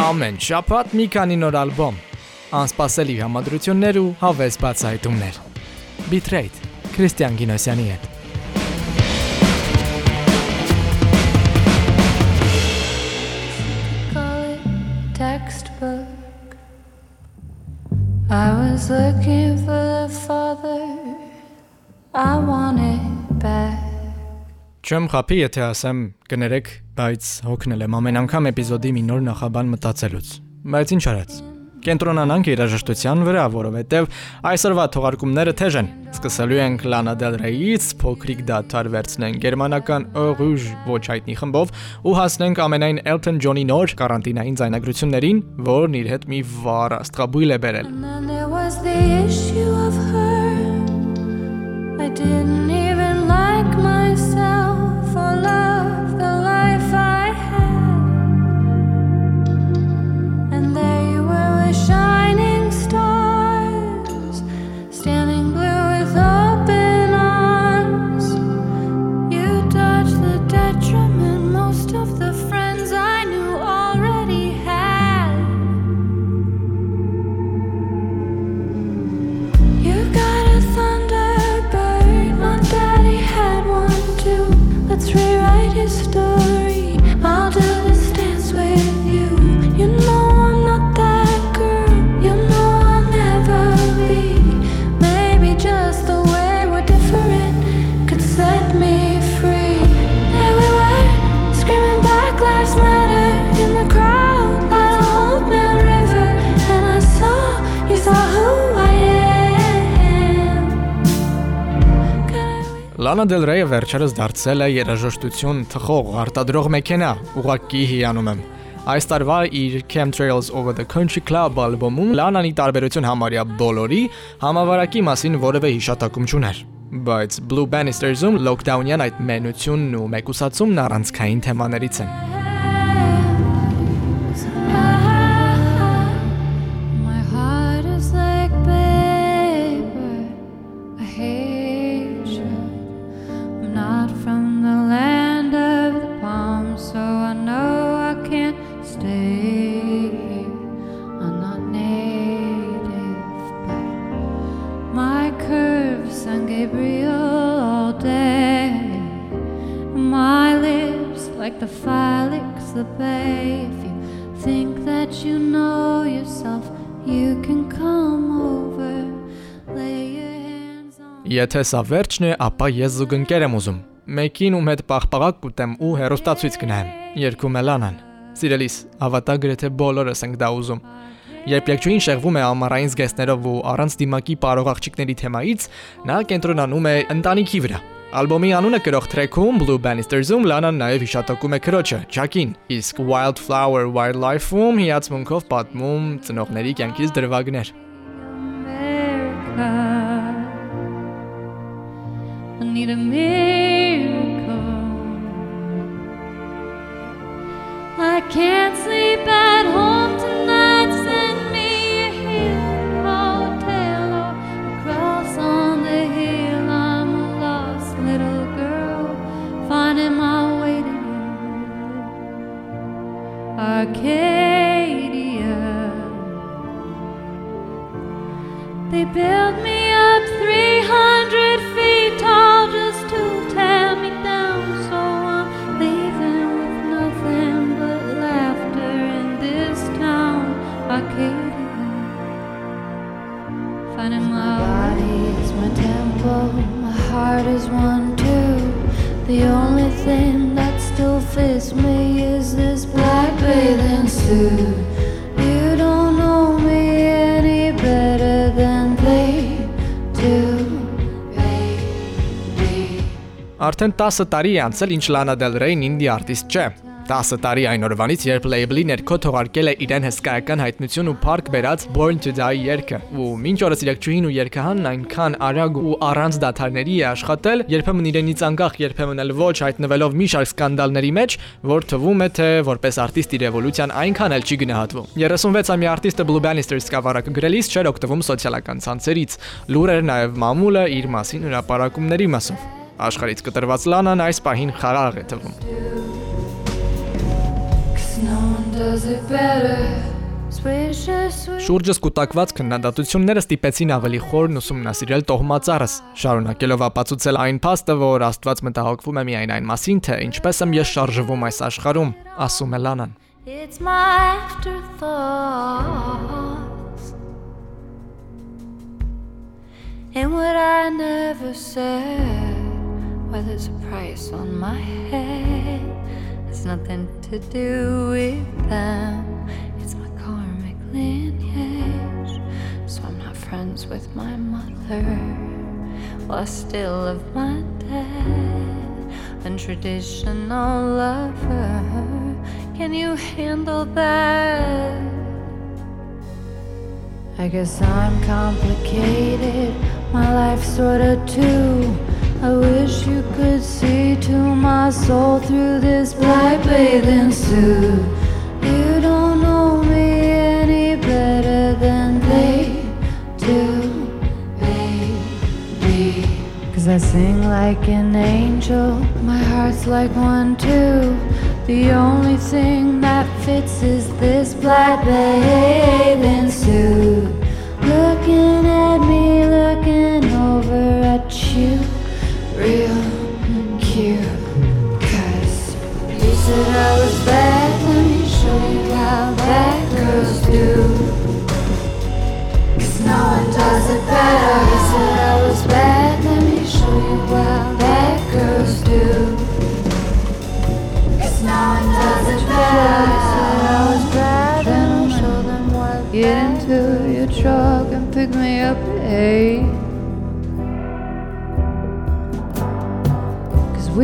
Ամեն շաբաթ մի քանի նոր ալբոմ, անսպասելի համադրություններ ու հավես բացահայտումներ։ Bitrate Քրիստիան Գինոսյանի հետ։ textbook. I was looking Չեմ խափի, եթե ասեմ կներեք, բայց հոգնել եմ ամեն անգամ էպիզոդի մի նոր նախաբան մտածելուց։ Բայց ինչ արած։ Կենտրոնանանք երաժշտության վրա, որովհետև այսօրվա թողարկումները թեժ են։ Սկսելու ենք Lana Del Rey-ից, փոքրիկ դաթար վերցնենք գերմանական Rouge ոչ հայտնի խմբով ու հասնենք ամենայն Elton John-ի նոր կարանտինային ձայնագրություններին, որն իր հետ մի վառ աստղաբույլ է բերել։ Lana Del Rey-ը վերջերս դարձել է երաժշտություն թխող արտադրող մեքենա, ուղակի հիանում եմ։ Այս տարվա իր Chemtrails Over the Country Club ալբոմում Lana-ի տարբերություն համարյա բոլորի համավարակի մասին որևէ հիշատակում չուներ։ Բայց Blue Bannister-ում lockdown-յան այդ մենությունն ու մեկուսացումն առանցքային թեմաներից են։ the Felix the Bay. If you think that you know yourself, you can come over. Lay your hands on. Եթե սա վերջն է, ապա ես զուգընկեր եմ ուզում։ Մեկին ում հետ պաղպաղակ կուտեմ ու հերոստացույց կնայեմ։ Երկում է Լանան։ Սիրելիս, հավատա գրեթե բոլորս ենք դա ուզում։ Երբ եկչուին շեղվում է ամառային զգեստներով ու առանց դիմակի պարող աղջիկների թեմայից, նա կենտրոնանում է ընտանիքի վրա։ Ալբոմի անունը կրող թրեքում Blue Bannister-ում Լանան նաև հիշատակում է քրոջը, Chuck-ին, իսկ Wildflower Wildlife-ում հիացմունքով պատմում ծնողների կյանքից դրվագներ։. I need a miracle. I can't still fits me is this black bathing suit. You don't know me any better than they do. Ar tenta să tari Ansel inch Lana Del Rey in the artist ce. 10 տարի այն օրվանից, երբ լեյբլի ներքո թողարկել է իրեն հսկայական հայտնություն ու փառք բերած Born to Die երգը։ Ու մինչ օրս իրակչուհին ու երգահանն այնքան արագ ու առանց դադարների է աշխատել, երբեմն իրենից անկախ, երբեմն էլ ոչ հայտնվելով մի շարք սկանդալների մեջ, որ թվում է թե որպես արտիստ իր էվոլյուցիան այնքան էլ չի գնահատվում։ 36-ամյա արտիստը Blue Bannister սկավառակը գրելիս չէր օգտվում սոցիալական ցանցերից։ Լուր էր նաև մամուլը իր մասին հրապարակումների մասով։ Աշխարից կտրված Լանան այս պահին խաղաղ է թվում։ Շուրջս կուտակված քննադատությունները ստիպեցին ավելի խորն ուսումնասիրել տոհմածառս, շարունակելով ապացուցել այն փաստը, որ Աստված մտահոգվում է միայն այն մասին, թե ինչպես եմ ես շարժվում այս աշխարհում, ասում է Լանան։ It's my afterthoughts. And what I never said, well, there's a price on my head. It's nothing to do with them. It's my karmic lineage. So I'm not friends with my mother. Well, I still love my dad. Untraditional lover. Can you handle that? I guess I'm complicated. My life's sorta too. I wish you to my soul through this black bathing suit. You don't know me any better than they do, baby. Cause I sing like an angel, my heart's like one too. The only thing that fits is this black bathing suit. Looking at me, looking over at you, said I was bad, let me show you how bad girls do. Cause no one does it better. You said I was bad, let me show you how bad girls do. Cause no one does it better. You said I was bad, then I'll show them what. Get into your truck and pick me up at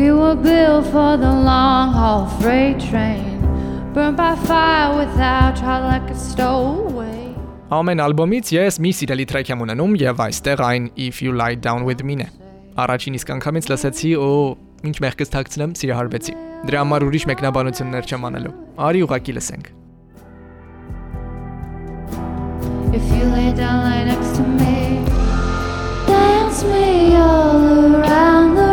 we were built for the long haul freight train. Burned by fire without trial like a stowaway. Ամեն ալբոմից ես մի սիրելի տրեք եմ ունենում եւ այստեղ այն If You Lie Down With Me-ն է։ Առաջին իսկ անգամից լսեցի ու ինչ մեղքս թաքցնեմ, սիրահարվեցի։ Դրա համար ուրիշ մեկնաբանություններ չեմ անելու։ Արի ուղակի լսենք։ If you lay down right next to me, dance me all around the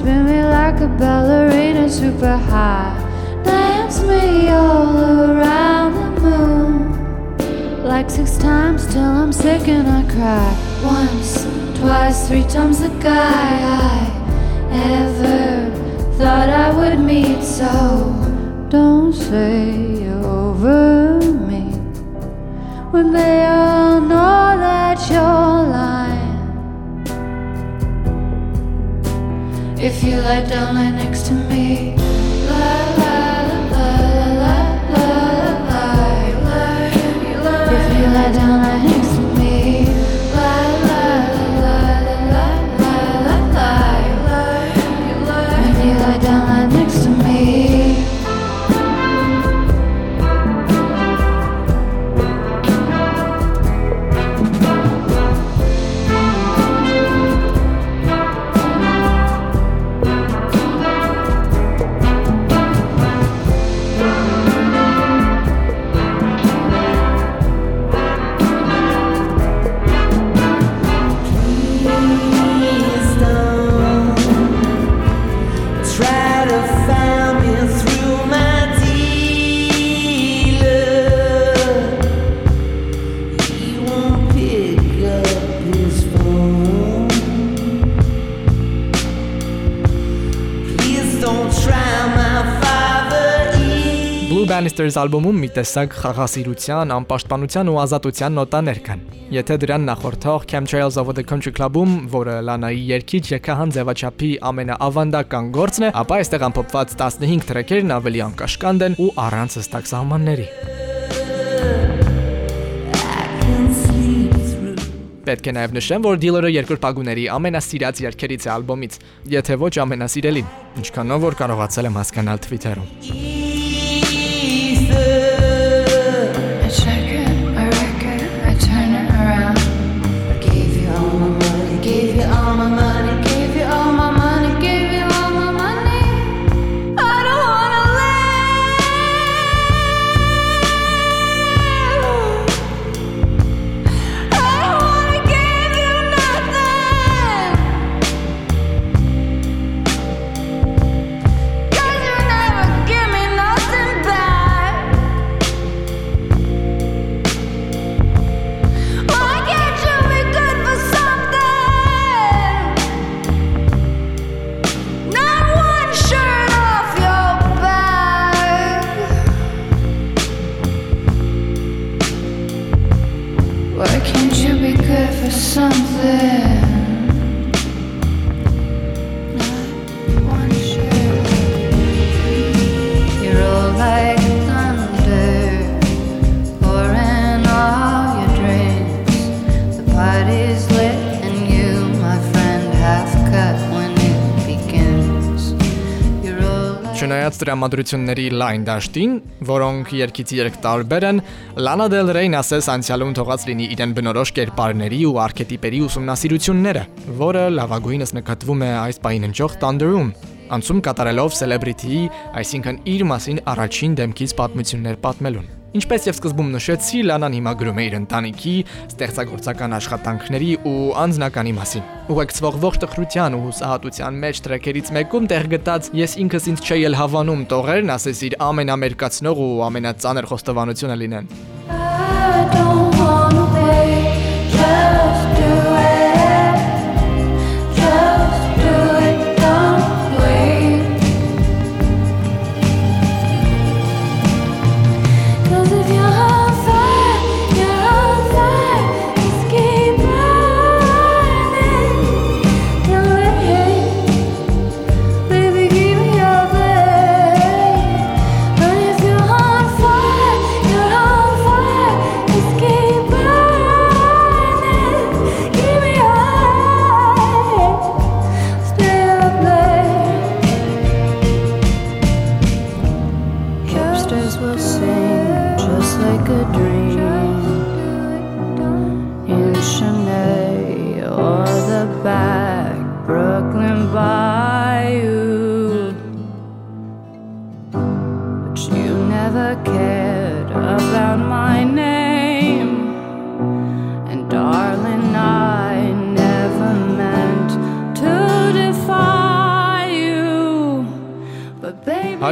spin me like a ballerina super high, dance me all around the moon, like six times till I'm sick and I cry. Once, twice, three times the guy I ever thought I would meet. So don't say you're over me when they all know that you're lying. if you lie down, lie next to me. Lie, lie, lie, lie, lie, lie, lie, lie. If you lie down, lie next to me. Bannisters ալբոմում մի տեսակ խաղաղասիրության, անպաշտպանության ու ազատության նոտաներ կան։ Եթե դրան նախորդող Chemtrails of the Country Club-ում, որը Լանայի երկիչ եկահան ձևաչափի ամենաավանդական գործն է, ապա այստեղ ամփոփված 15 տրեքերն ավելի անկաշկանդ են ու առանց հստակ սահմանների։. Պետք է նաև նշեմ, որ Dealer-ը երկրորդ պագուների ամենասիրած երգերից է ալբոմից, եթե ոչ ամենասիրելին, ինչքանով որ կարողացել եմ հասկանալ Twitter-ում։ Չնայած դրամատրությունների լայն դաշտին, որոնք երկից երկ տարբեր են, Lana Del Rey-ն ասես անցյալում թողած լինի իրեն բնորոշ կերպարների ու արքետիպերի ուսումնասիրությունները, որը լավագույնս նկատվում է այս պահին ընջող Thunder-ում, անցում կատարելով celebrity-ի, այսինքն իր մասին առաջին դեմքից պատմություններ պատմելուն։ Ինչպես եւ սկզբում նշեցի, Լանան հիմա գրում է իր ընտանիքի, ստեղծագործական աշխատանքների ու անձնականի մասին։ Ուղեկցվող ողջ տխրության ու հուսահատության մեջ տրեքերից մեկում տեղ գտած ես ինքս ինձ չէի էլ հավանում տողերն ասես իր ամենամերկացնող ու ամենածանր խոստովանությունը լինեն։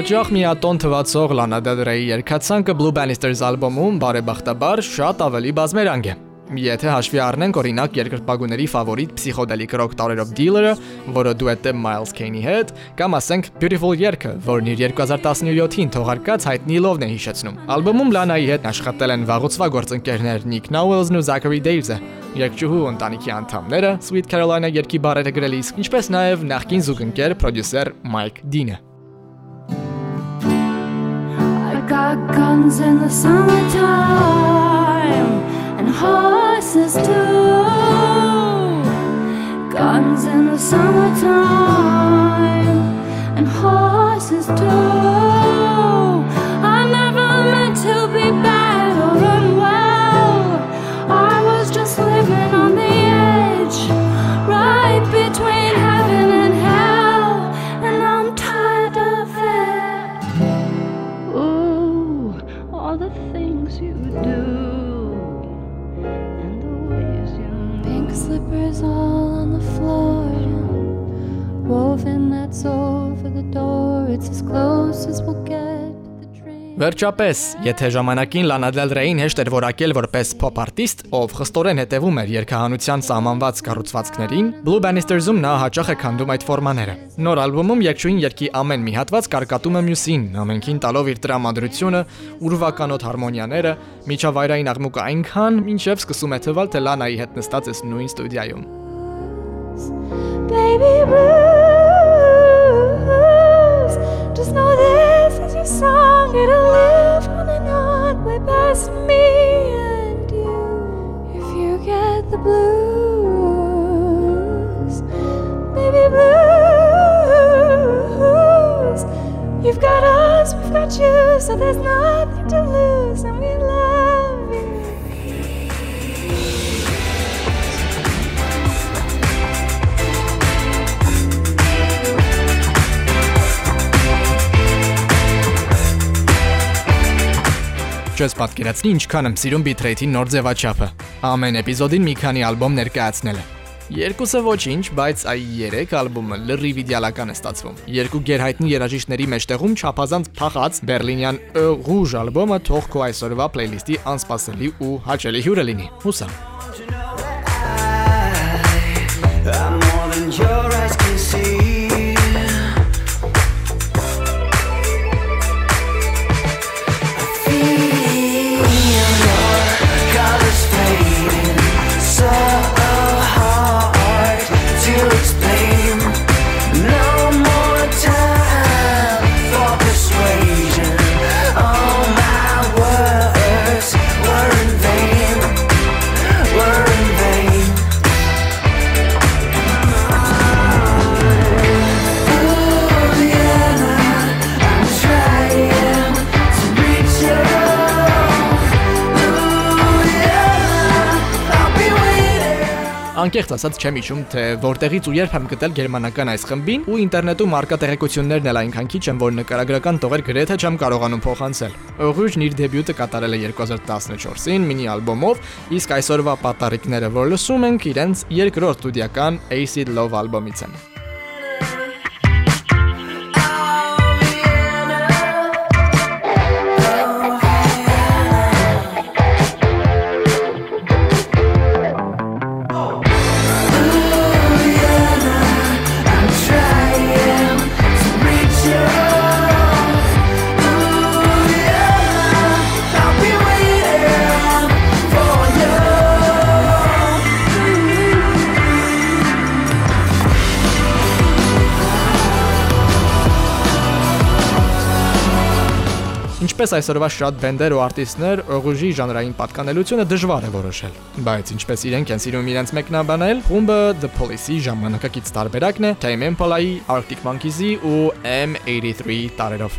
Հաջող միատոն թվացող Lana Del Rey-ի երգացանկը Blue Bannisters ալբոմում բարեբախտաբար շատ ավելի բազմերանգ է։ Եթե հաշվի առնենք օրինակ երկրպագուների ֆավորիտ փսիխոդելիկ ռոք տարերով Dealer-ը, որը դուետ է Miles Kane-ի հետ, կամ ասենք Beautiful երգը, որն իր 2017-ին թողարկած հայտնի լովն է հիշեցնում։ Ալբոմում Lana-ի հետ աշխատել են վաղուցվա գործընկերներ Nick Knowles-ն ու Zachary Daves-ը, երգչուհու ընտանիքի անդամները Sweet Carolina երգի բարերը գրելիս, ինչպես նաև նախկին զուգընկեր պրոդյուսեր Mike Dean-ը։ guns in the summertime and horses too. Guns in the summertime and horses too. Վերջապես, եթե ժամանակին Lana Del Rey-ին հեշտ էր որակել որպես pop artist, ով խստորեն հետևում էր երգահանության սահմանված կառուցվածքներին, Blue Bannisters-ում նա հաճախ է քանդում այդ ֆորմաները։ Նոր ալբոմում երգչուհին երգի ամեն մի հատված կարկատում է մյուսին, ամենքին տալով իր տրամադրությունը, ուրվականոտ հարմոնիաները, միջավայրային աղմուկը այնքան, մինչև սկսում է թվալ, թե Lana-ի հետ նստած ես նույն ստուդիայում։ baby blues. Song, it'll live on and on, way past me and you. If you get the blues, baby blues. You've got us, we've got you, so there's nothing to lose, and we love Չես պատկերացնի ինչքան եմ սիրում bitrate-ի նոր ձևաչափը։ Ամեն էպիզոդին մի քանի ալբոմ ներկայացնելը։ Երկուսը ոչինչ, բայց այ 3 ալբոմը լրիվ իդեալական է ստացվում։ Երկու գերհայտնի երաժիշտների մեջտեղում չափազանց փախած Բերլինյան «E Rouge» ալբոմը թող քո այսօրվա պլեյլիստի անսպասելի ու հաճելի հյուրը լինի։ Հուսամ։ անկեղծ ասած չեմ հիշում, թե որտեղից ու երբ եմ գտել գերմանական այս խմբին, ու ինտերնետում արկա տեղեկություններն էլ այնքան քիչ են, որ նկարագրական տողեր գրեթե չեմ կարողանում փոխանցել։ Օղուժն իր դեբյուտը կատարել է 2014-ին մինի ալբոմով, իսկ այսօրվա պատառիկները, որ լսում ենք, իրենց երկրորդ ստուդիական Acid Love ալբոմից են։ Ինչպես այսօրվա շատ բենդեր ու արտիստներ, օղուժի ժանրային պատկանելությունը դժվար է որոշել։ Բայց ինչպես իրենք են սիրում իրենց մեկնաբանել, խումբը The Police-ի ժամանակակից տարբերակն է Tame Impala-ի, Arctic Monkeys-ի ու M83 տարերով։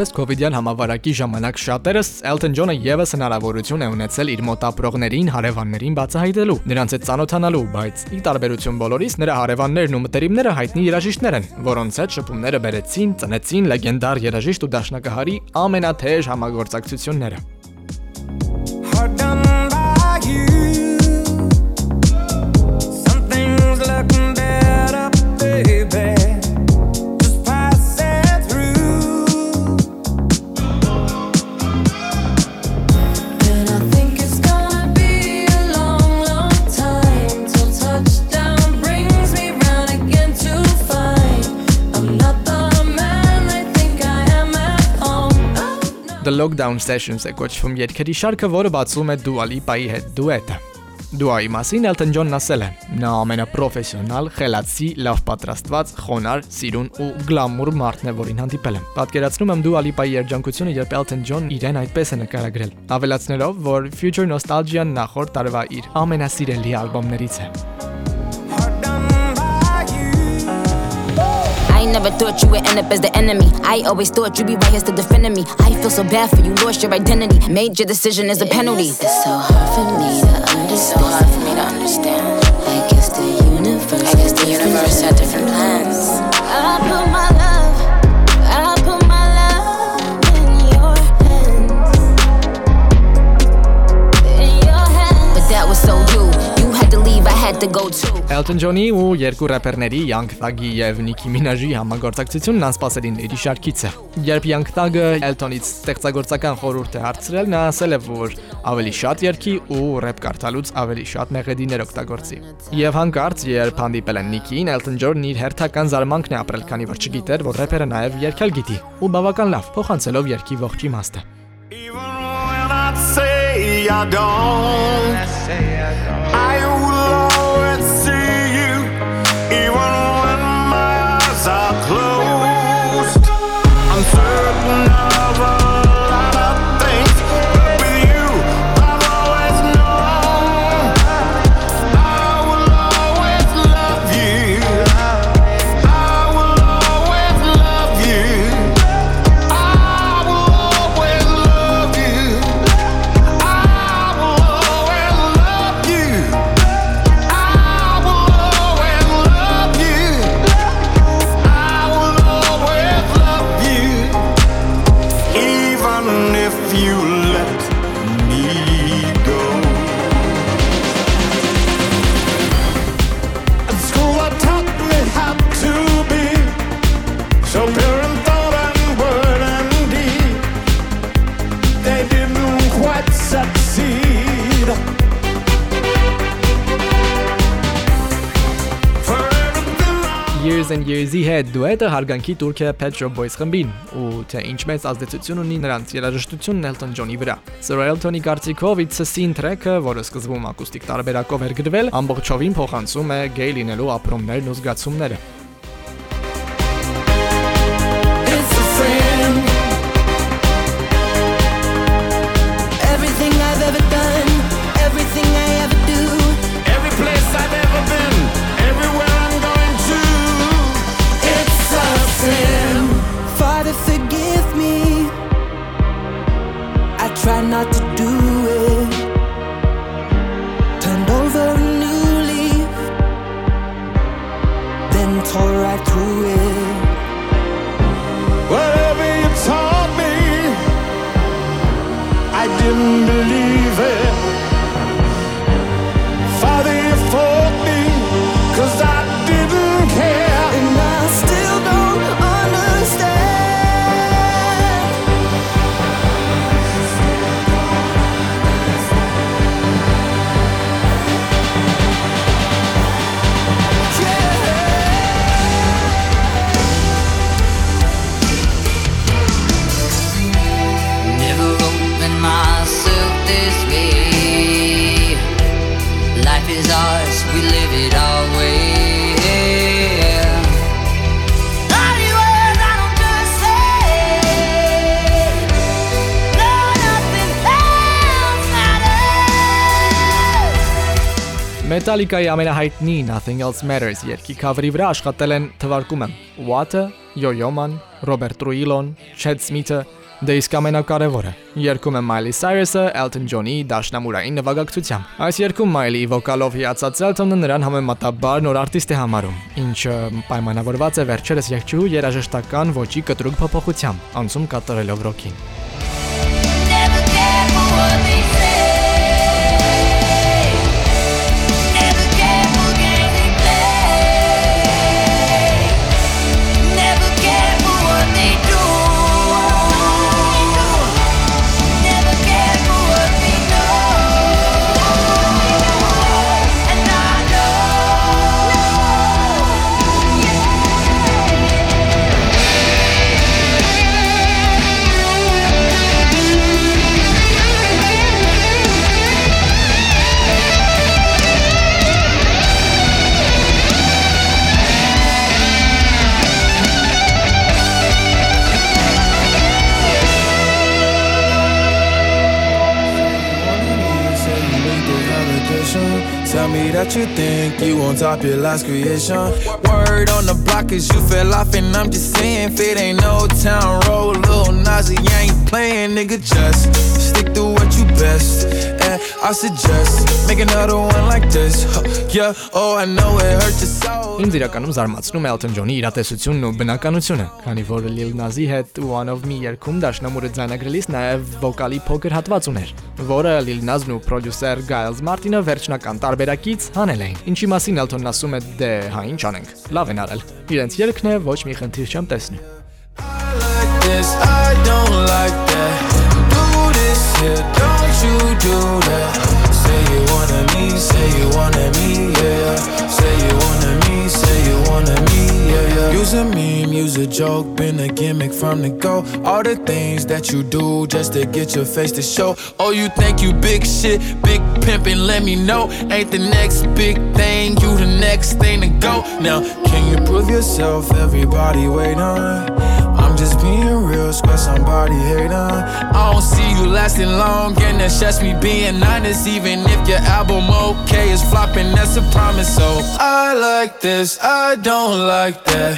Ինչպես COVID-յան համավարակի ժամանակ շատերս Elton John-ը եւս հնարավորություն է ունեցել իր մոտ ապրողներին, հարևաններին բացահայտելու, նրանց հետ ծանոթանալու, բայց ի տարբերություն բոլորիս նրա հարևաններն ու մտերիմները հայտնի երաժիշտներ են, որոնց հետ շփումները բերեցին, ծնեցին լեգենդար երաժիշտ ու դաշնակահարի ամենաթեժ համագործակցությունները։ hard done The Lockdown Sessions է կոչվում երգերի շարքը, որը բացում է Dua Lipa-ի հետ. Դուետը։ Դուայի մասին Elton John-ն ասել է. Նա ամենապրոֆեսիոնալ, խելացի, լավ պատրաստված, խոնար, սիրուն ու գլամուր մարդն է, որին հանդիպել եմ։ Պատկերացնում եմ Dua Lipa-ի երջանկությունը, երբ Elton John իրեն այդպես է նկարագրել, ավելացնելով, որ Future Nostalgia-ն նախորդ տարվա իր ամենասիրելի ալբոմներից է։ never thought you would end up as the enemy. I always thought you'd be right here still defending me. I feel so bad for you, lost your identity. Made your decision as a penalty. It's so hard for me to understand. So hard for me to understand. I guess the universe. I guess the universe had different plans. the go to Elton John-ի ու երկու рэպերների Young Thug-ի եւ Nicki Minaj-ի համագործակցությունն անսպասելիների շարքից է։ Երբ Young Thug-ը Elton-ից ստեղծագործական խորհուրդ է հարցրել, նա ասել է, որ ավելի շատ երգի ու рэպ կարդալուց ավելի շատ մեղեդիներ օգտագործի։ Եվ հանկարծ, երբ հանդիպել են Nicki-ին, Elton John-ն իր հերթական զարմանքն է ապրել, քանի որ չգիտեր, որ рэպերը նաեւ երգալ գիտի ու բավական լավ փոխանցելով երգի ողջ իմաստը։ Even when I say I don't, I, say I don't. I հետ դուետը հարգանքի տուրք է Pet Shop Boys խմբին ու թե ինչ մեծ ազդեցություն ունի նրանց երաժշտությունն Elton John-ի վրա։ Sir Elton-ի կարծիքով It's a Sin track-ը, որը սկզբում ակուստիկ տարբերակով էր գրվել, ամբողջովին փոխանցում է գեյ լինելու ապրումներն ու զգացումները։ I didn't believe it. Metallica-ի ամենահայտնի Nothing Else Matters երգի cover-ի վրա աշխատել են թվարկումը Watt-ը, Yo-Yo Man, Robert Trujillo-ն, Chad Smith-ը, դե իսկ ամենակարևորը երգում է Miley Cyrus-ը Elton John-ի դաշնամուրային նվագակցությամբ։ Այս երգում Miley-ի վոկալով հիացած Elton-ը նրան համեմատաբար նոր արտիստ է համարում, ինչը պայմանավորված է վերջերս երգչուհու երաժշտական ոճի կտրուկ փոփոխությամբ, անցում կատարելով ռոքին։ you think you on top your last creation. Word on the block is you fell off, and I'm just saying, if it ain't no town road, little Nazi ain't playing, nigga. Just stick to what you best. And I suggest make another one like this. Huh, Yeah, oh, I know it hurt your soul. Ինձ իրականում զարմացնում է Elton John-ի իրատեսությունն ու բնականությունը, քանի որ Lil Nas-ի հետ One of Me երգում դաշնամուրը ձայնագրելիս նաև վոկալի փոքր հատված ուներ, որը Lil Nas-ն ու պրոդյուսեր Giles Martin-ը վերջնական տարբերակից հանել էին։ Ինչի մասին Elton-ն ասում է՝ «Դե, հա ինչ անենք, լավ են արել»։ Իրենց երգն է ոչ մի խնդիր չեմ տեսնում։ this, I don't like that. Do this here, don't you do that. Say you wanted me, say you wanted me, yeah. Say you wanted Use a meme, use a joke, been a gimmick from the go. All the things that you do just to get your face to show. Oh, you think you big shit, big pimpin', let me know. Ain't the next big thing, you the next thing to go. Now, can you prove yourself? Everybody wait on. Just being real, square somebody hate on. I don't see you lasting long, and that's just me being honest. Even if your album okay is flopping, that's a promise. So I like this, I don't like that.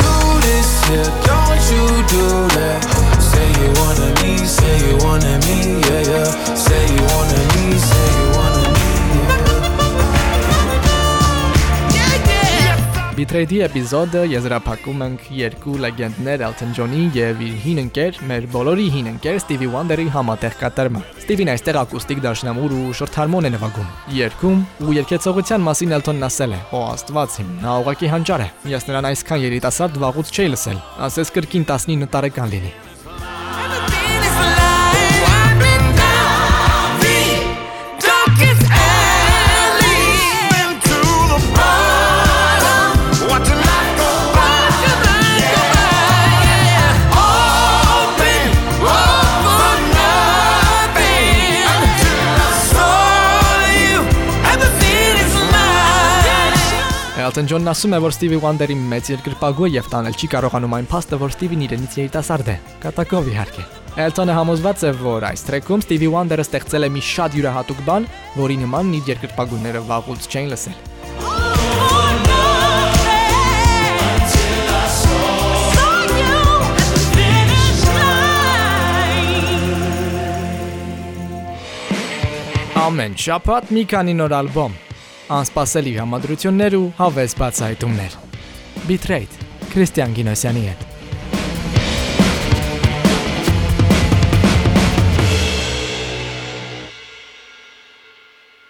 Do this here, don't you do that. Say you wanted me, say you wanted me, yeah, yeah. Say you wanted me, say Bitrate-ի էպիզոդը եզրափակում ենք երկու լեգենդներ Elton John-ի եւ իր հին ընկեր, մեր բոլորի հին ընկեր Stevie Wonder-ի համատեղ կատարմամբ։ Stevie-ն այստեղ ակուստիկ դաշնամուր ու շորթհարմոն է նվագում։ Երկում ու երկեցողության մասին Elton-ն ասել է. «Օ Աստված իմ, նա ուղակի հանճար է։ Ես նրան այսքան երիտասարդ վաղուց չէի լսել։ Ասես կրկին 19 տարեկան լինի»։ Elton John-ն ասում է, որ Stevie Wonder-ի մեծ երկրպագու եւ տանել չի կարողանում այն փաստը, որ Stevie-ն իրենից երիտասարդ է։ Կատակով իհարկե։ Elton-ը համոզված է, որ այս տրեքում Stevie Wonder-ը ստեղծել է մի շատ յուրահատուկ բան, որի նման իր երկրպագուները վաղուց չէին լսել։ Ամեն շաբաթ մի քանի նոր ալբոմ, անսպասելի համադրություններ ու հավես բացահայտումներ։ Bitrate Քրիստիան Գինոսյանի հետ